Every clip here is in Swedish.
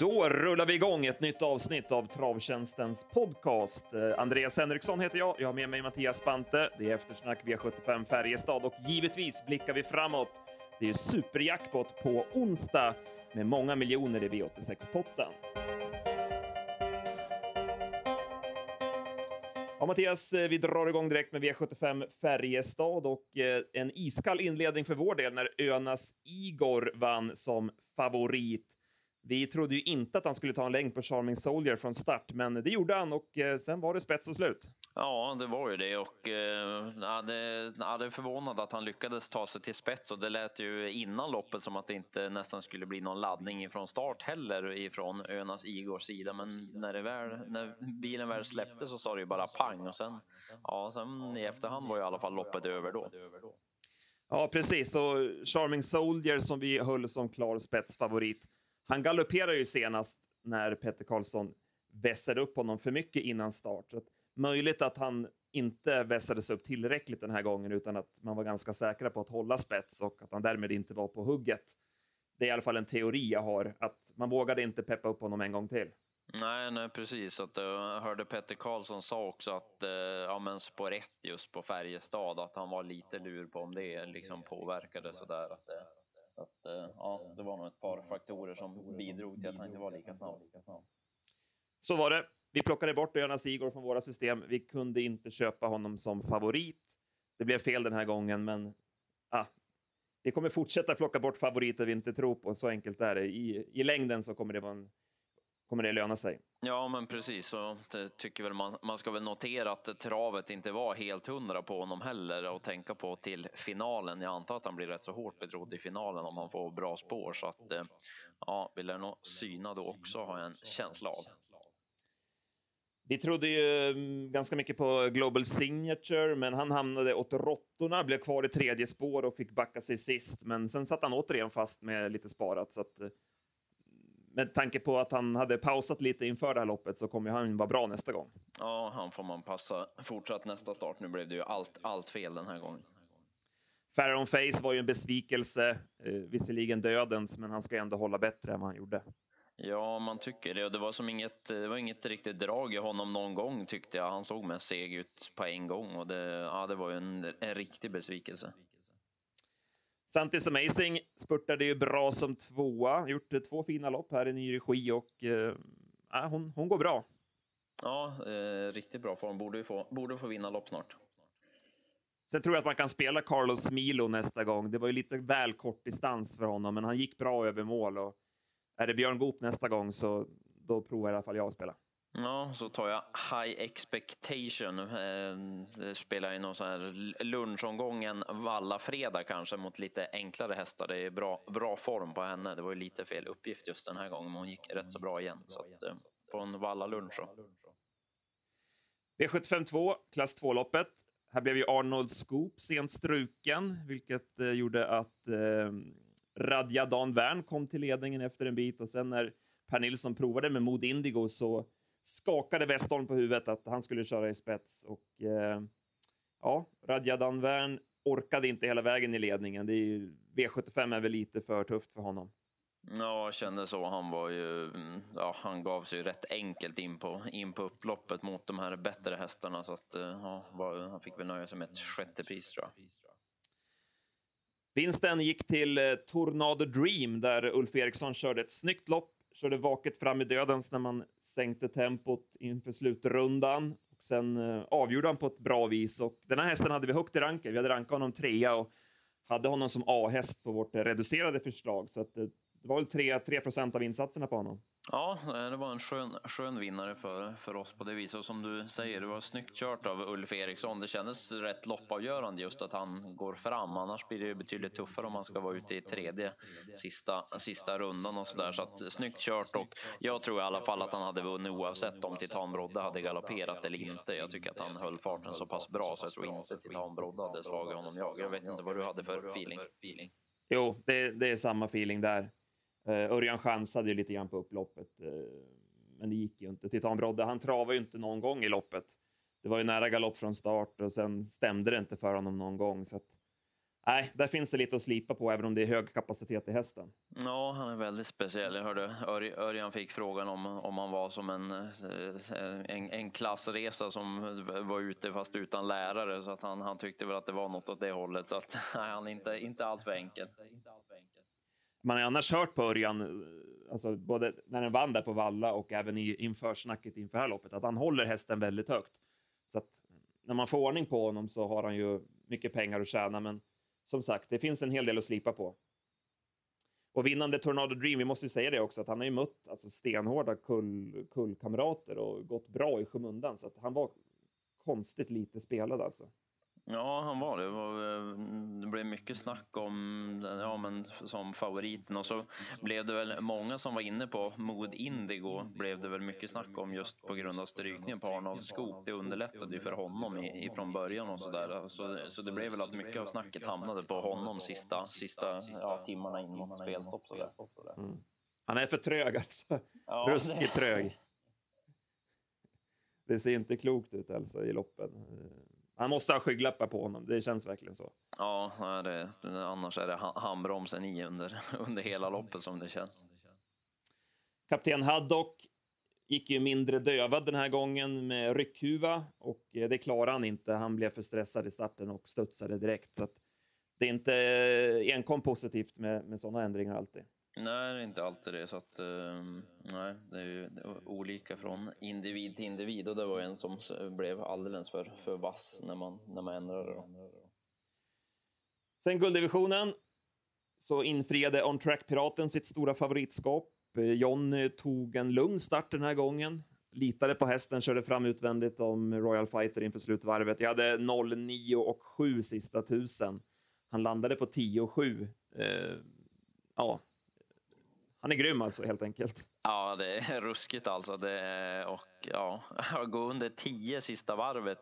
Då rullar vi igång ett nytt avsnitt av Travtjänstens podcast. Eh, Andreas Henriksson heter jag. Jag har med mig Mattias Bante. Det är eftersnack V75 Färjestad och givetvis blickar vi framåt. Det är superjackpot på onsdag med många miljoner i V86-potten. Ja, Mattias, eh, vi drar igång direkt med V75 Färjestad och eh, en iskall inledning för vår del när Önas Igor vann som favorit. Vi trodde ju inte att han skulle ta en längd på Charming Soldier från start, men det gjorde han och eh, sen var det spets och slut. Ja, det var ju det och ja, det, ja, det är förvånad att han lyckades ta sig till spets och det lät ju innan loppet som att det inte nästan skulle bli någon laddning från start heller ifrån Önas Igors sida. Men när, det väl, när bilen väl släppte så sa det ju bara pang och sen, ja, sen i efterhand var ju i alla fall loppet över då. Ja, precis. Och Charming Soldier som vi höll som klar spetsfavorit han galopperar ju senast när Petter Karlsson vässade upp honom för mycket innan start. Så att möjligt att han inte vässades upp tillräckligt den här gången utan att man var ganska säkra på att hålla spets och att han därmed inte var på hugget. Det är i alla fall en teori jag har, att man vågade inte peppa upp honom en gång till. Nej, nej precis. Att, jag hörde Petter Karlsson sa också att eh, ja, men spår 1 just på Färjestad, att han var lite lur på om det liksom påverkade sådär. Att, eh, att, eh, ja, det var nog ett par faktorer som bidrog till att han inte var lika snabb. Så var det. Vi plockade bort Jonas Igor från våra system. Vi kunde inte köpa honom som favorit. Det blev fel den här gången, men ah, vi kommer fortsätta plocka bort favoriter vi inte tror på. Så enkelt är det. I, i längden så kommer det vara en kommer det löna sig. Ja, men precis. Så det tycker väl man, man ska väl notera att travet inte var helt hundra på honom heller och tänka på till finalen. Jag antar att han blir rätt så hårt betrodd i finalen om han får bra spår så att eh, ja, vi lär nog syna då också har jag en känsla av. Vi trodde ju mm, ganska mycket på Global Signature, men han hamnade åt råttorna, blev kvar i tredje spår och fick backa sig sist. Men sen satt han återigen fast med lite sparat, så att eh, med tanke på att han hade pausat lite inför det här loppet så kommer han vara bra nästa gång. Ja, han får man passa fortsatt nästa start. Nu blev det ju allt, allt fel den här gången. Farron Face var ju en besvikelse, eh, visserligen dödens, men han ska ändå hålla bättre än vad han gjorde. Ja, man tycker det. Och det var som inget, det var inget riktigt drag i honom någon gång tyckte jag. Han såg mest seg ut på en gång och det, ja, det var ju en, en riktig besvikelse. Santis Amazing spurtade ju bra som tvåa, gjort två fina lopp här i ny regi och eh, hon, hon går bra. Ja, eh, riktigt bra form. Borde få, borde få vinna lopp snart. Sen tror jag att man kan spela Carlos Milo nästa gång. Det var ju lite väl kort distans för honom, men han gick bra över mål. Och är det Björn Goop nästa gång så då provar i alla fall jag att spela. Ja, så tar jag High Expectation. Eh, spelar i någon sån här lunchomgång en fredag kanske mot lite enklare hästar. Det är bra, bra form på henne. Det var ju lite fel uppgift just den här gången, men hon gick rätt så bra igen. Så att, eh, på en vallalunch. så. V752, klass 2-loppet. Här blev ju Arnold Scoop sent struken, vilket eh, gjorde att eh, Radja Dan Wern kom till ledningen efter en bit och sen när Per Nilsson provade med Mod Indigo så skakade Westholm på huvudet att han skulle köra i spets. Och eh, ja, Radja Wern orkade inte hela vägen i ledningen. Det är ju, V75 är väl lite för tufft för honom. Ja, jag kände så. Han var ju, ja, han gav sig rätt enkelt in på, in på upploppet mot de här bättre hästarna så att eh, ja, han fick väl nöja sig med ett sjätte pris tror jag. Vinsten gick till eh, Tornado Dream där Ulf Eriksson körde ett snyggt lopp körde vaket fram i dödens när man sänkte tempot inför slutrundan. Och sen eh, avgjorde han på ett bra vis. Och den här hästen hade vi högt i ranken. Vi hade rankat honom trea och hade honom som A-häst på vårt reducerade förslag. Så att, eh, det var väl 3, 3 av insatserna på honom. Ja, det var en skön, skön vinnare för, för oss på det viset. Och som du säger, det var snyggt kört av Ulf Eriksson. Det kändes rätt loppavgörande just att han går fram. Annars blir det betydligt tuffare om man ska vara ute i tredje sista, sista rundan och sådär. Så att snyggt kört och jag tror i alla fall att han hade vunnit oavsett om Titan Brodde hade galopperat eller inte. Jag tycker att han höll farten så pass bra så jag tror inte Titan Brodde hade slagit honom jag. Jag vet inte vad du hade för feeling. Jo, det, det är samma feeling där. Eh, Örjan chansade ju lite grann på upploppet, eh, men det gick ju inte. Titan Brodde, han travade ju inte någon gång i loppet. Det var ju nära galopp från start och sen stämde det inte för honom någon gång. Så att, nej, där finns det lite att slipa på, även om det är hög kapacitet i hästen. Ja, han är väldigt speciell. Jag hörde Örjan fick frågan om, om han var som en, eh, en, en klassresa som var ute fast utan lärare, så att han, han tyckte väl att det var något åt det hållet. Så att nej, han är inte, inte allt för enkel. Man har annars hört på Örjan, alltså både när den vann där på Valla och även i införsnacket inför det här loppet, att han håller hästen väldigt högt. Så att när man får ordning på honom så har han ju mycket pengar att tjäna, men som sagt, det finns en hel del att slipa på. Och vinnande Tornado Dream, vi måste ju säga det också, att han har ju mött alltså, stenhårda kull, kullkamrater och gått bra i skymundan, så att han var konstigt lite spelad alltså. Ja, han var det. Det, var, eh, det blev mycket snack om ja, men som favoriten och så blev det väl många som var inne på Mood Indigo blev det väl mycket snack om just på grund av strykningen på Arnold Skop. Det underlättade ju för honom i, ifrån början och så där. Så, så det blev väl att mycket av snacket hamnade på honom sista, sista ja, timmarna in mot spelstopp. Så där. Mm. Han är för trög alltså. Ja, Ruskigt trög. Det ser inte klokt ut alltså i loppen. Han måste ha skygglappar på honom, det känns verkligen så. Ja, det, annars är det handbromsen i under, under hela loppet som det känns. Kapten Haddock gick ju mindre dövad den här gången med ryckhuva och eh, det klarade han inte. Han blev för stressad i starten och studsade direkt. Så det är inte enkom positivt med, med sådana ändringar alltid. Nej, det är inte alltid det. Så att, ehm, nej, det är ju olika från individ till individ och det var en som blev alldeles för, för vass när man, när man ändrade. Då. Sen gulddivisionen så infriade On Track-piraten sitt stora favoritskap. John tog en lugn start den här gången. Litade på hästen, körde fram utvändigt om Royal Fighter inför slutvarvet. Jag hade 0,9 och 7 sista tusen. Han landade på 10 och 7. Eh, ja, han är grym alltså, helt enkelt. Ja, det är ruskigt alltså. Det är, och ja, gå under tio sista varvet.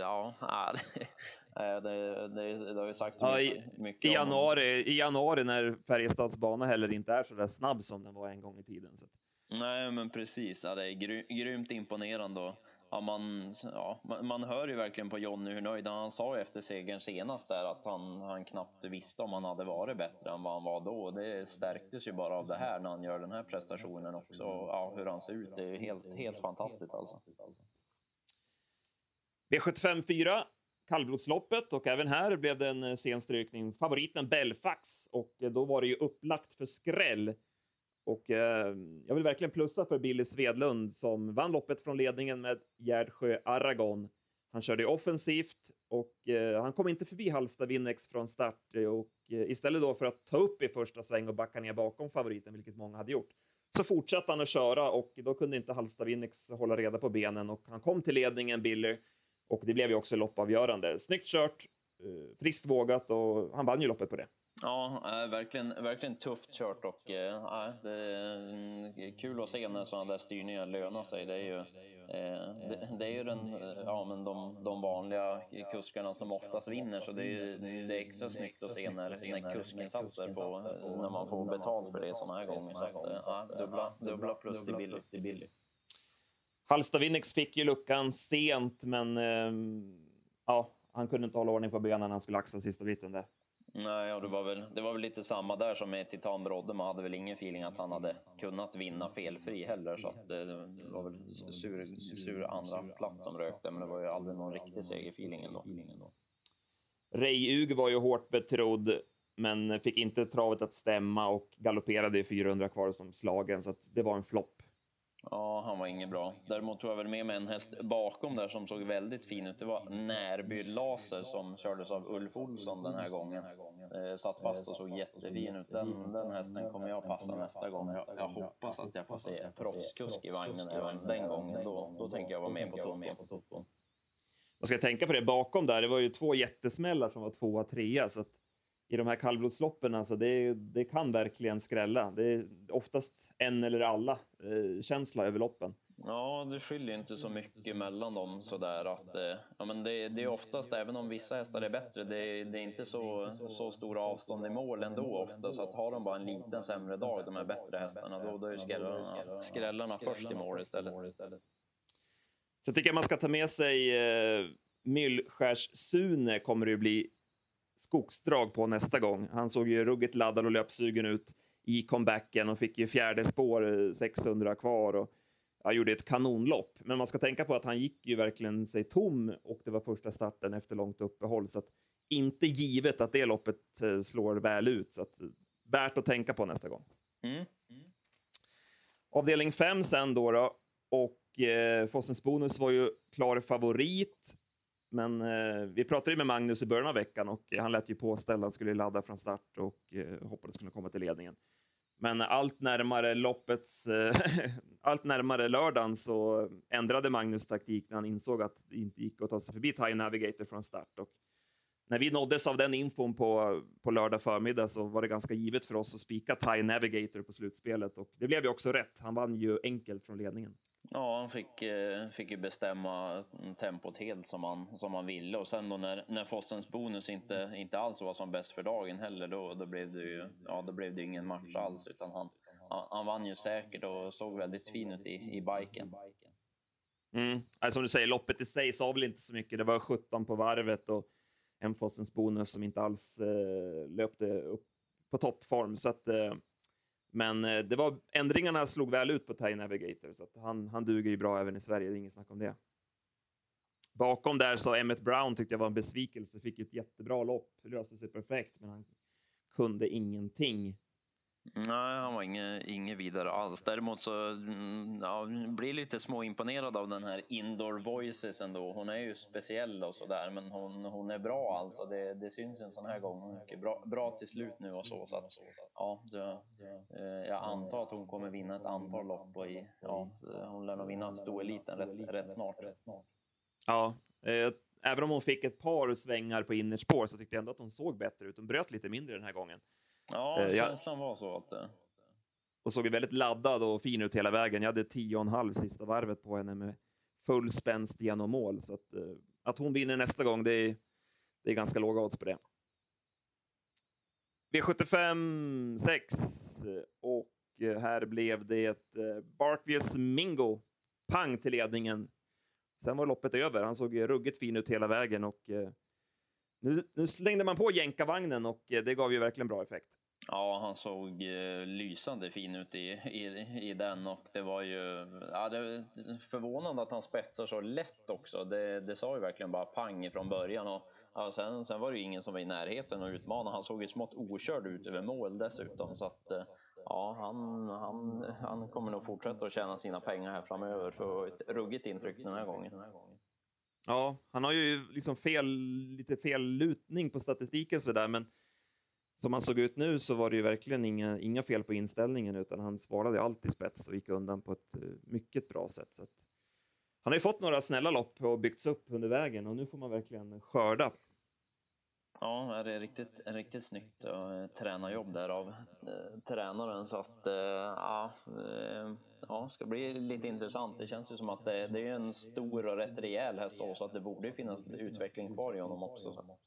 Ja, det, det, det, det har ju sagts ja, i, mycket i januari, I januari när Färjestads bana heller inte är så där snabb som den var en gång i tiden. Så. Nej, men precis. Ja, det är gry, grymt imponerande. Och, Ja, man, ja, man, hör ju verkligen på Jonny hur nöjd han sa efter segern senast där att han, han knappt visste om han hade varit bättre än vad han var då. Det stärktes ju bara av det här när han gör den här prestationen också. Ja, hur han ser ut, det är helt, helt fantastiskt alltså. V75 4, kallblodsloppet och även här blev det en eh, sen strykning. Favoriten Belfax och eh, då var det ju upplagt för skräll. Och eh, jag vill verkligen plussa för Billy Svedlund som vann loppet från ledningen med Gärdsjö Aragon. Han körde offensivt och eh, han kom inte förbi Halsta Winnex från start eh, och eh, istället då för att ta upp i första sväng och backa ner bakom favoriten, vilket många hade gjort, så fortsatte han att köra och då kunde inte Halsta Winnex hålla reda på benen och han kom till ledningen, Billy, och det blev ju också loppavgörande. Snyggt kört, eh, friskt vågat och han vann ju loppet på det. Ja, verkligen, verkligen tufft kört och äh, det är kul att se när sådana där styrningar lönar sig. Det är ju, eh, det, det, är ju den, ja, men de, de vanliga kuskarna som oftast vinner så det är, det är extra snyggt att se när, när kusken satsar på, när man får betalt för det sådana här gånger. Så att, ja, dubbla, dubbla plus till Billy. Halsta Winnex fick ju luckan sent, men eh, ja, han kunde inte hålla ordning på benen när han skulle axa sista biten där. Nej, och det var, väl, det var väl lite samma där som med Titan Brodde. Man hade väl ingen feeling att han hade kunnat vinna felfri heller. Så att det, det var väl sur, sur andra plats som rökte, men det var ju aldrig någon riktig segerfeeling ändå. Rej-Ug var ju hårt betrodd, men fick inte travet att stämma och galopperade i 400 kvar som slagen, så det var en flopp. Ja, han var inget bra. Däremot tror jag väl med mig en häst bakom där som såg väldigt fin ut. Det var Närby Laser som kördes av Ulf Olsson den här gången. Eh, satt fast och såg jättefin ut. Den, den hästen kommer jag passa nästa gång. Jag, jag hoppas att jag får se proffskusk i vagnen även den gången. Då, då tänker jag vara med på toppen. Man ska tänka på det bakom där. Det var ju två jättesmällar som var tvåa, trea. Så att i de här kallblodsloppen, alltså det, det kan verkligen skrälla. Det är oftast en eller alla eh, över loppen. Ja, det skiljer inte så mycket mellan dem sådär att eh, ja, men det, det, är oftast, även om vissa hästar är bättre, det, det är inte så, så stora avstånd i mål ändå ofta, så att har de bara en liten sämre dag, de här bättre hästarna, då, då är skrällarna, skrällarna först i mål istället. Så jag tycker man ska ta med sig eh, Myllskärs-Sune kommer det ju bli skogsdrag på nästa gång. Han såg ju ruggigt laddad och löpsugen ut i comebacken och fick ju fjärde spår, 600 kvar. Och ja, gjorde ett kanonlopp. Men man ska tänka på att han gick ju verkligen sig tom och det var första starten efter långt uppehåll. Så att inte givet att det loppet eh, slår väl ut. Så att, värt att tänka på nästa gång. Mm. Mm. Avdelning 5 sen då. då och eh, Fossens Bonus var ju klar favorit. Men eh, vi pratade ju med Magnus i början av veckan och han lät ju påställd. Han skulle ladda från start och eh, hoppades kunna komma till ledningen. Men allt närmare loppets, eh, allt närmare lördagen så ändrade Magnus taktik när han insåg att det inte gick att ta sig förbi Thai Navigator från start. Och när vi nåddes av den infon på, på lördag förmiddag så var det ganska givet för oss att spika Thai Navigator på slutspelet och det blev ju också rätt. Han vann ju enkelt från ledningen. Ja, han fick, eh, fick ju bestämma tempot helt som han, som han ville och sen då när, när Fossens bonus inte, inte alls var som bäst för dagen heller då, då blev det ju ja, då blev det ingen match alls utan han, han, han vann ju säkert och såg väldigt fin ut i, i biken. Mm. Alltså, som du säger, loppet i sig sa väl inte så mycket. Det var 17 på varvet och en Fossens bonus som inte alls eh, löpte upp på toppform. Så att, eh, men eh, det var, ändringarna slog väl ut på Thai Navigator, så att han, han duger ju bra även i Sverige, det är inget snack om det. Bakom där så Emmet Brown tyckte jag var en besvikelse, fick ett jättebra lopp, löste sig perfekt, men han kunde ingenting. Nej, han var inget, inget vidare alls. Däremot så mm, ja, blir lite småimponerad av den här Indoor Voices ändå. Hon är ju speciell och sådär, men hon, hon är bra alltså. Det, det syns en sån här gång. Hon är bra, bra till slut nu och så. så att, ja, det, eh, jag antar att hon kommer vinna ett antal lopp och i, ja, hon lär nog vinna stoeliten rätt, rätt snart. Ja, eh, även om hon fick ett par svängar på innerspår så tyckte jag ändå att hon såg bättre ut. Hon bröt lite mindre den här gången. Ja, eh, känslan var så att... Eh, och såg väldigt laddad och fin ut hela vägen. Jag hade tio och en halv sista varvet på henne med full spänst genom mål. Så att, eh, att hon vinner nästa gång, det är, det är ganska låga odds på det. V75 6 och här blev det Bartvius Mingo. Pang till ledningen. Sen var loppet över. Han såg ruggigt fin ut hela vägen och nu, nu slängde man på jänkarvagnen och eh, det gav ju verkligen bra effekt. Ja, han såg eh, lysande fin ut i, i, i den och det var ju ja, det förvånande att han spetsar så lätt också. Det, det sa ju verkligen bara pang från början och ja, sen, sen var det ju ingen som var i närheten och utmana. Han såg ju smått okörd ut över mål dessutom så att eh, ja, han, han, han kommer nog fortsätta att tjäna sina pengar här framöver. Så ett ruggigt intryck den här gången. Den här gången. Ja, han har ju liksom fel, lite fel lutning på statistiken sådär, men som han såg ut nu så var det ju verkligen inga, inga fel på inställningen utan han svarade alltid spets och gick undan på ett eh, mycket bra sätt. Så att, han har ju fått några snälla lopp och byggts upp under vägen och nu får man verkligen skörda. Ja, det är riktigt, riktigt snyggt uh, eh, tränarjobb där av uh, tränaren så att uh, ja, uh, ja, ska bli lite intressant. Det känns ju som att det, det är en stor och rätt rejäl häst så att det borde finnas utveckling kvar i honom också. Så.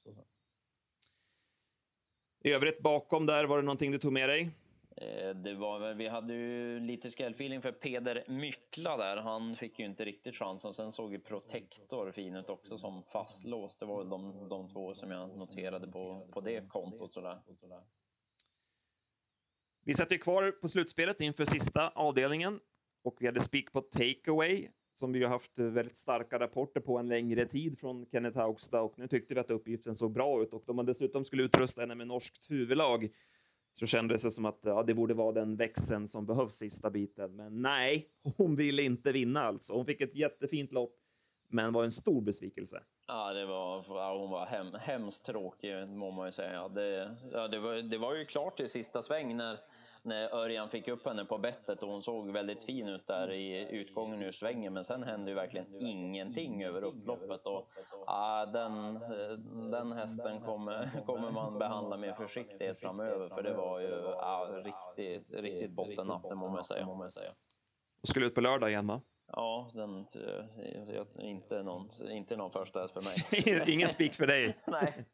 I övrigt bakom där, var det någonting du tog med dig? Eh, det var väl, vi hade ju lite skrällfeeling för Peder Mykla där. Han fick ju inte riktigt chansen. Sen såg ju Protector fin ut också som fastlåst. Det var väl de, de två som jag noterade på, på det kontot. Sådär. Vi sätter kvar på slutspelet inför sista avdelningen och vi hade spik på takeaway som vi har haft väldigt starka rapporter på en längre tid från Kenneth Haugstad och nu tyckte vi att uppgiften såg bra ut och då man dessutom skulle utrusta henne med norskt huvudlag så kändes det som att ja, det borde vara den växeln som behövs sista biten. Men nej, hon ville inte vinna alltså. Hon fick ett jättefint lopp, men var en stor besvikelse. Ja, det var, ja, hon var hem, hemskt tråkig, må man ju säga. Det, ja, det, var, det var ju klart i sista sväng när när Örjan fick upp henne på bettet och hon såg väldigt fin ut där i utgången ur svängen. Men sen hände ju verkligen ingenting över upploppet och ah, den, den hästen kommer, kommer man behandla med försiktighet framöver för det var ju ah, riktigt, riktigt bottennapp, det må man säga. Skulle ut på lördag igen va? Ja, den, inte, någon, inte någon första häst för mig. Ingen spik för dig? Nej.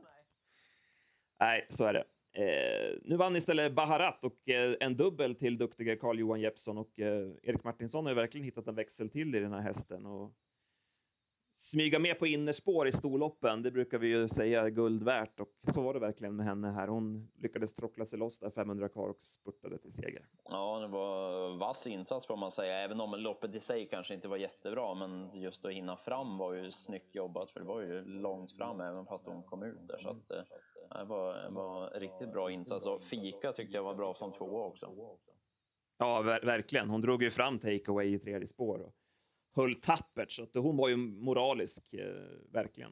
Nej, så är det. Eh, nu vann istället Baharat och eh, en dubbel till duktiga Carl-Johan Jeppsson och eh, Erik Martinsson har ju verkligen hittat en växel till i den här hästen. Och smyga med på innerspår i storloppen, det brukar vi ju säga är guld värt och så var det verkligen med henne här. Hon lyckades trockla sig loss där 500 kvar och spurtade till seger. Ja, det var vass insats får man säga, även om loppet i sig kanske inte var jättebra, men just att hinna fram var ju snyggt jobbat, för det var ju långt fram även fast hon kom ut där, så att eh, det var, var riktigt bra insats och Fika tyckte jag var bra som tvåa också. Ja, ver verkligen. Hon drog ju fram takeaway i tredje spår. Och höll tappert, så att hon var ju moralisk, eh, verkligen.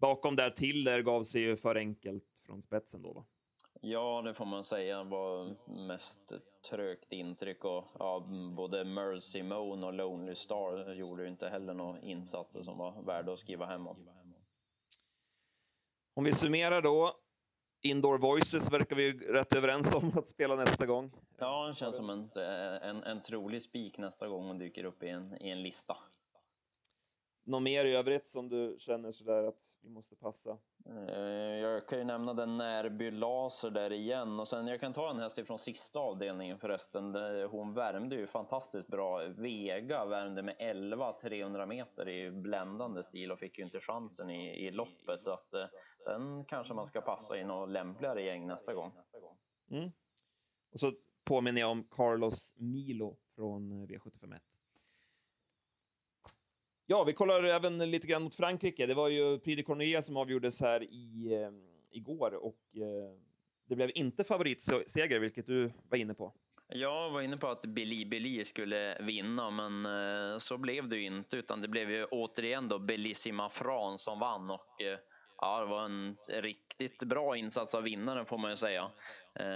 Bakom där till där gav sig ju för enkelt från spetsen då, va? Ja, det får man säga var mest trögt intryck och ja, både Mercy Moon och Lonely Star gjorde ju inte heller några insatser som var värda att skriva hem om. Om vi summerar då. Indoor Voices verkar vi rätt överens om att spela nästa gång. Ja, det känns som en, en, en trolig spik nästa gång hon dyker upp i en, i en lista. Något mer i övrigt som du känner sådär att vi måste passa? Eh, jag kan ju nämna den Närby Laser där igen och sen jag kan ta en häst från sista avdelningen förresten. Hon värmde ju fantastiskt bra. Vega värmde med 11 300 meter i bländande stil och fick ju inte chansen i, i loppet så att eh, den kanske man ska passa i något lämpligare gäng nästa gång. Mm. Och så påminner jag om Carlos Milo från V751. Ja, vi kollar även lite grann mot Frankrike. Det var ju Prix de Cornuillet som avgjordes här i, eh, igår och eh, det blev inte favoritseger, vilket du var inne på. Jag var inne på att Billy Billy skulle vinna, men eh, så blev det ju inte, utan det blev ju återigen då Bellissima Fran som vann och eh, Ja, det var en riktigt bra insats av vinnaren får man ju säga. Eh,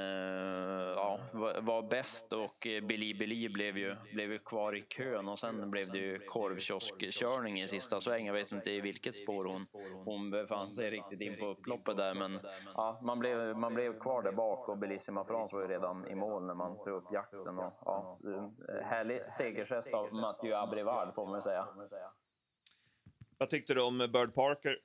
ja, var, bäst och eh, Billy Billy blev ju, blev ju kvar i kön och sen blev det ju korvkioskkörning i sista svängen. Jag vet inte i vilket spår hon, hon befann sig riktigt in på upploppet där, men ja, man, blev, man blev kvar där bak och Bellissima France var ju redan i mål när man tog upp jakten. Och, ja, eh, härlig segergest av Mathieu Abrivard får man ju säga. Vad tyckte du om Bird Parker?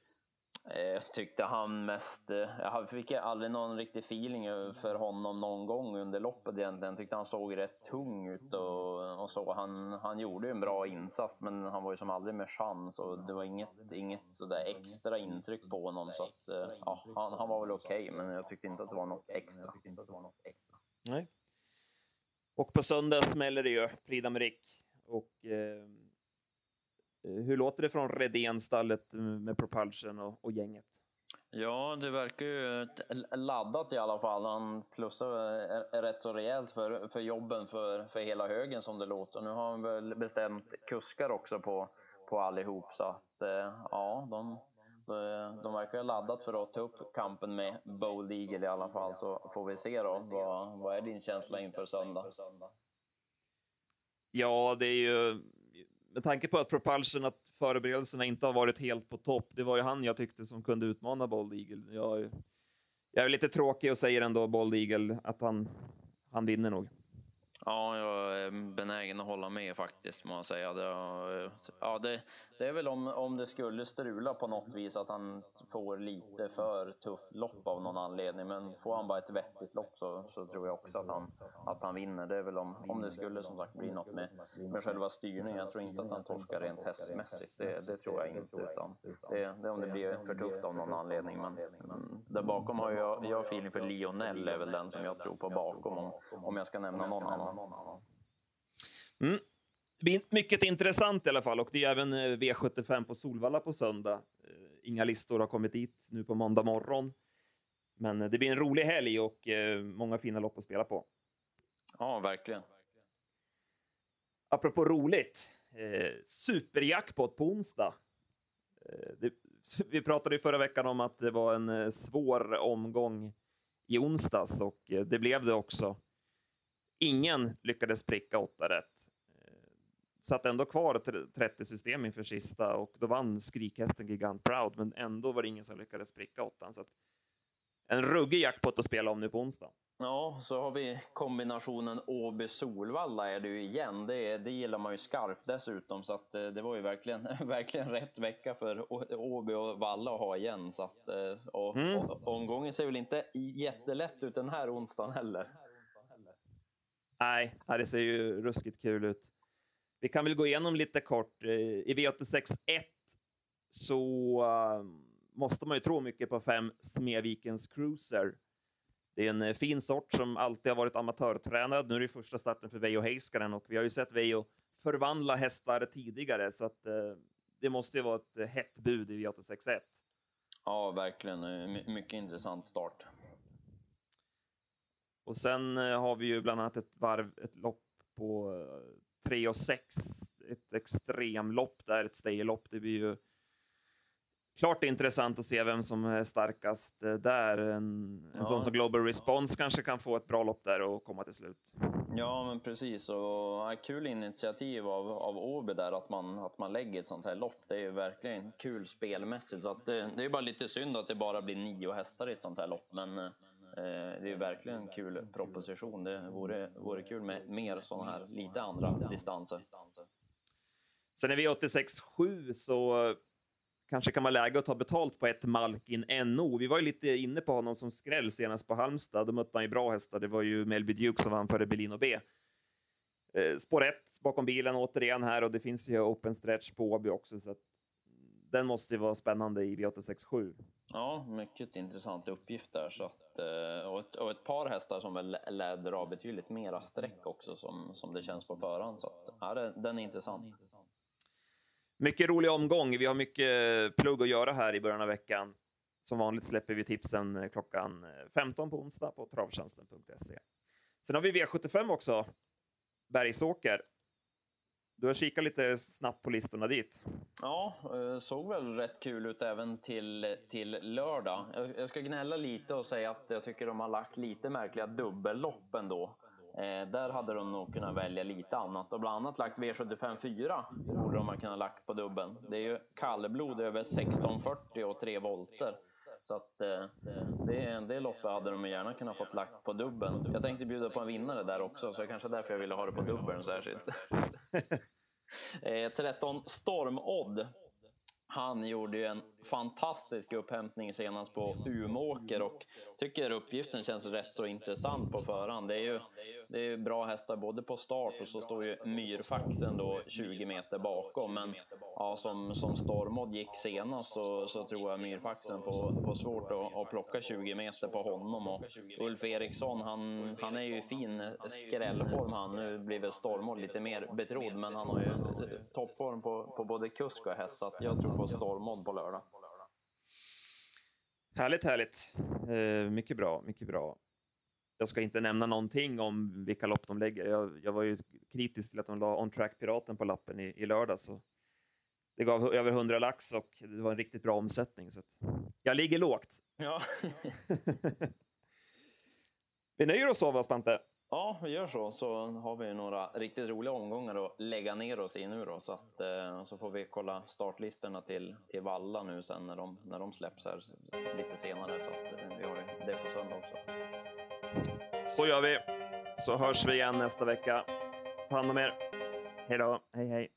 Eh, jag tyckte han mest, eh, jag fick aldrig någon riktig feeling för honom någon gång under loppet egentligen. Jag tyckte han såg rätt tung ut och, och så. Han, han gjorde en bra insats men han var ju som aldrig med chans och det var inget, inget sådär extra intryck på honom. Så att, eh, ja, han, han var väl okej okay, men jag tyckte inte att det var något extra. Nej. Och på söndag smäller det ju Prix d'Amérique. Och Eh, hur låter det från Redén-stallet med Propulsion och, och, gänget? Ja, det verkar ju laddat i alla fall. Han plussar rätt så rejält för, för jobben för, för hela högen som det låter. Nu har han väl bestämt kuskar också på, på allihop så att eh, ja, de, de verkar laddat för att ta upp kampen med Bold Eagle i alla fall så får vi se då. Vad, vad är din känsla inför söndag? Ja, det är ju med tanke på att Propulsion, att förberedelserna inte har varit helt på topp, det var ju han jag tyckte som kunde utmana Bold Eagle. Jag, jag är lite tråkig och säger ändå Bold Eagle att han, han vinner nog. Ja, jag är benägen att hålla med faktiskt, må jag säga. Det, ja, det, det är väl om, om det skulle strula på något vis att han får lite för tufft lopp av någon anledning. Men får han bara ett vettigt lopp så, så tror jag också att han, att han vinner. Det är väl om, om det skulle som sagt bli något med, med själva styrningen. Jag tror inte att han torskar rent hästmässigt. Det, det tror jag inte. Utan det, det är om det blir för tufft av någon anledning. Men, men där bakom har jag, jag feeling för Lionel är väl den som jag tror på bakom om, om jag ska nämna någon annan. Mm. Det blir mycket intressant i alla fall och det är även eh, V75 på Solvalla på söndag. Eh, inga listor har kommit dit nu på måndag morgon. Men eh, det blir en rolig helg och många fina lopp att spela på. Ja, verkligen. Apropå roligt, eh, superjackpot på onsdag. Eh, det, vi pratade i förra veckan om att det var en eh, svår omgång i onsdags och det blev det också. Ingen lyckades pricka åtta rätt satt ändå kvar 30 system inför sista och då vann skrikhästen Gigant Proud, men ändå var det ingen som lyckades spricka åttan. Så en ruggig jackpot att spela om nu på onsdag. Ja, så har vi kombinationen Åby-Solvalla är det ju igen. Det, det gillar man ju skarpt dessutom, så att eh, det var ju verkligen, verkligen rätt vecka för Åby och Valla att ha igen. Så att, eh, och, mm. och, omgången ser väl inte jättelätt ut den här onsdagen heller. Nej, det ser ju ruskigt kul ut. Vi kan väl gå igenom lite kort. Eh, I V86 1 så ehm, måste man ju tro mycket på fem Smedvikens Cruiser. Det är en eh, fin sort som alltid har varit amatörtränad. Nu är det första starten för Veijo Heiskanen och vi har ju sett Veijo förvandla hästar tidigare så att eh, det måste ju vara ett hett bud i V86.1. Ja, verkligen. My mycket intressant start. Och sen har vi ju bland annat ett varv, ett lopp på 3 och 6, ett extremlopp där, ett staylopp. Det blir ju klart intressant att se vem som är starkast eh, där. En, en ja. sån som Global Response kanske kan få ett bra lopp där och komma till slut. Ja, men precis. Och kul initiativ av, av Åby där att man, att man lägger ett sånt här lopp. Det är ju verkligen kul spelmässigt. Så det, det är bara lite synd att det bara blir nio hästar i ett sånt här lopp. Men eh, Eh, det är ju verkligen en kul proposition. Det vore, vore kul med mer sådana här lite andra distanser. Sen är vi 86-7 så kanske kan vara läge att ta betalt på ett Malkin NO. Vi var ju lite inne på honom som skräll senast på Halmstad. Då mötte han ju bra hästar. Det var ju Melby Duke som vann före Berlin B. Eh, spår 1 bakom bilen återigen här och det finns ju open stretch på Åby också. Så den måste ju vara spännande i V867. Ja, mycket intressant uppgift där. Så att, eh, och, ett, och ett par hästar som väl lär dra betydligt mera streck också som, som det känns på förhand. Så att, ja, den är intressant. Mycket rolig omgång. Vi har mycket plugg att göra här i början av veckan. Som vanligt släpper vi tipsen eh, klockan 15 på onsdag på travtjänsten.se. Sen har vi V75 också. Bergsåker. Du har kikat lite snabbt på listorna dit. Ja, eh, såg väl rätt kul ut även till, till lördag. Jag ska gnälla lite och säga att jag tycker de har lagt lite märkliga dubbellopp ändå. Eh, där hade de nog kunnat välja lite annat och bland annat lagt V75 4 borde de ha kunnat lagt på dubben. Det är ju kallblod över 1640 och 3 volter. Så att eh, det, det loppet hade de gärna kunnat fått lagt på dubben. Jag tänkte bjuda på en vinnare där också, så kanske därför jag ville ha det på dubben särskilt. eh, 13 Stormodd. Han gjorde ju en fantastisk upphämtning senast på Umåker och tycker uppgiften känns rätt så intressant på förhand. Det är ju det är bra hästar både på start och så står ju Myrfaxen då 20 meter bakom. Men ja, som, som Stormod gick senast så, så tror jag Myrfaxen får, får svårt att, att plocka 20 meter på honom. Och Ulf Eriksson, han, han är ju i fin skrällform han. Nu blir väl Stormod lite mer betrodd, men han har ju toppform på, på både kusk och häst. Så jag tror på Stormod på lördag. Härligt, härligt. Eh, mycket bra, mycket bra. Jag ska inte nämna någonting om vilka lopp de lägger. Jag, jag var ju kritisk till att de la On Track Piraten på lappen i, i lördag. Så det gav över 100 lax och det var en riktigt bra omsättning. Så jag ligger lågt. Ja. vi nöjer oss så, va, Spante? Ja, vi gör så. Så har vi några riktigt roliga omgångar att lägga ner oss i nu då. Så, att, eh, så får vi kolla startlistorna till, till Valla nu sen när de, när de släpps här lite senare. Så att, eh, vi har det på söndag också. Så gör vi. Så hörs vi igen nästa vecka. Ta hand om er. Hej då. Hej hej.